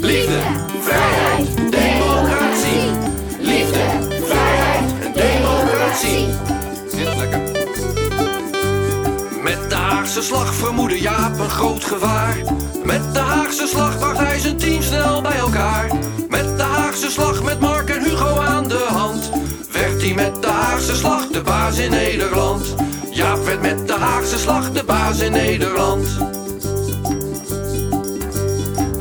Liefde, vrijheid, democratie. Liefde, vrijheid democratie. Met de Haagse slag vermoedde Jaap een groot gevaar. Met de Haagse slag bracht hij zijn team snel bij elkaar. Met de Haagse slag met Mark en Hugo aan de hand. Werd hij met de Haagse slag de baas in Nederland. Jaap werd met de Haagse slag de baas in Nederland.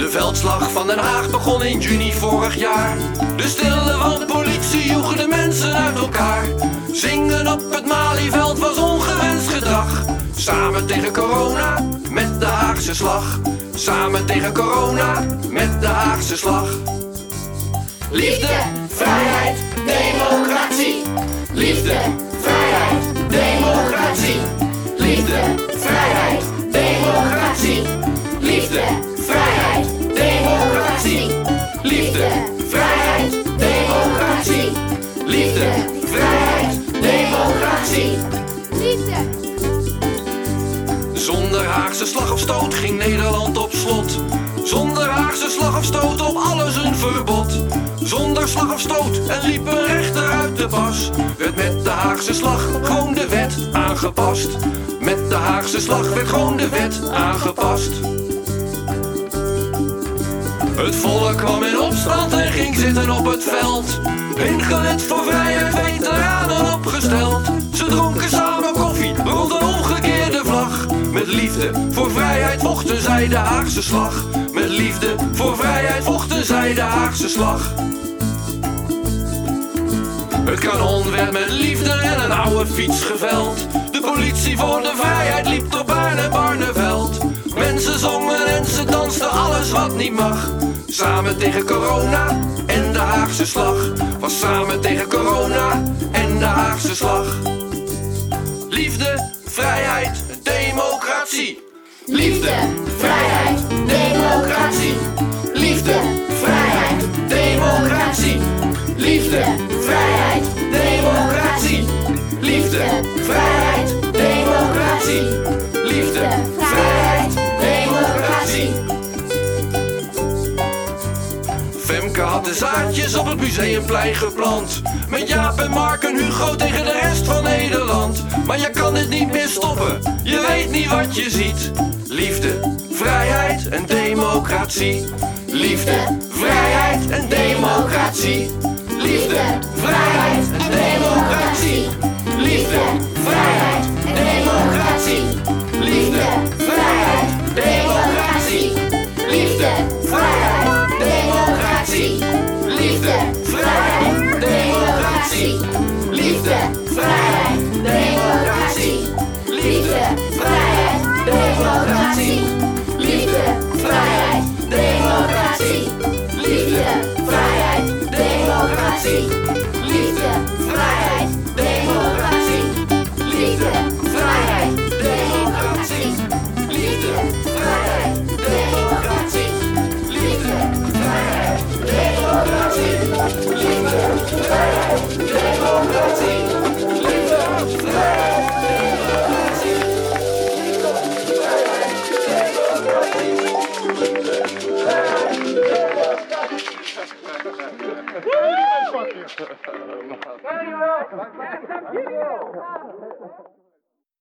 De veldslag van Den Haag begon in juni vorig jaar. De stille van de politie joegen de mensen uit elkaar. Zingen op het Malieveld was ongewenst gedrag. Samen tegen corona met de Haagse slag. Samen tegen corona met de Haagse slag. Liefde, vrijheid, democratie. Liefde, vrijheid, democratie. Haagse slag of stoot ging Nederland op slot. Zonder Haagse slag of stoot op alles een verbod. Zonder slag of stoot en liep een rechter uit de pas. Werd met de Haagse slag gewoon de wet aangepast. Met de Haagse slag werd gewoon de wet aangepast. Het volk kwam in opstand en ging zitten op het veld. Ingelid voor vrijheid, veteranen opgesteld. Ze dronken samen Met liefde voor vrijheid vochten zij de Haagse slag. Met liefde voor vrijheid vochten zij de Haagse slag. Het kanon werd met liefde en een oude fiets geveld. De politie voor de vrijheid liep door Baarn en Barneveld. Mensen zongen en ze dansten alles wat niet mag. Samen tegen corona en de Haagse slag. Was samen tegen corona en de Haagse slag. Liefde, vrijheid, democratie. Liefde, vrijheid, democratie. Liefde, Femke had de zaadjes op het museumplein geplant. Met Jaap en Mark en Hugo tegen de rest van Nederland. Maar je kan het niet meer stoppen, je weet niet wat je ziet. Liefde, vrijheid en democratie. Liefde, vrijheid en democratie. democracy. Live Friday, democracy. Fuck you.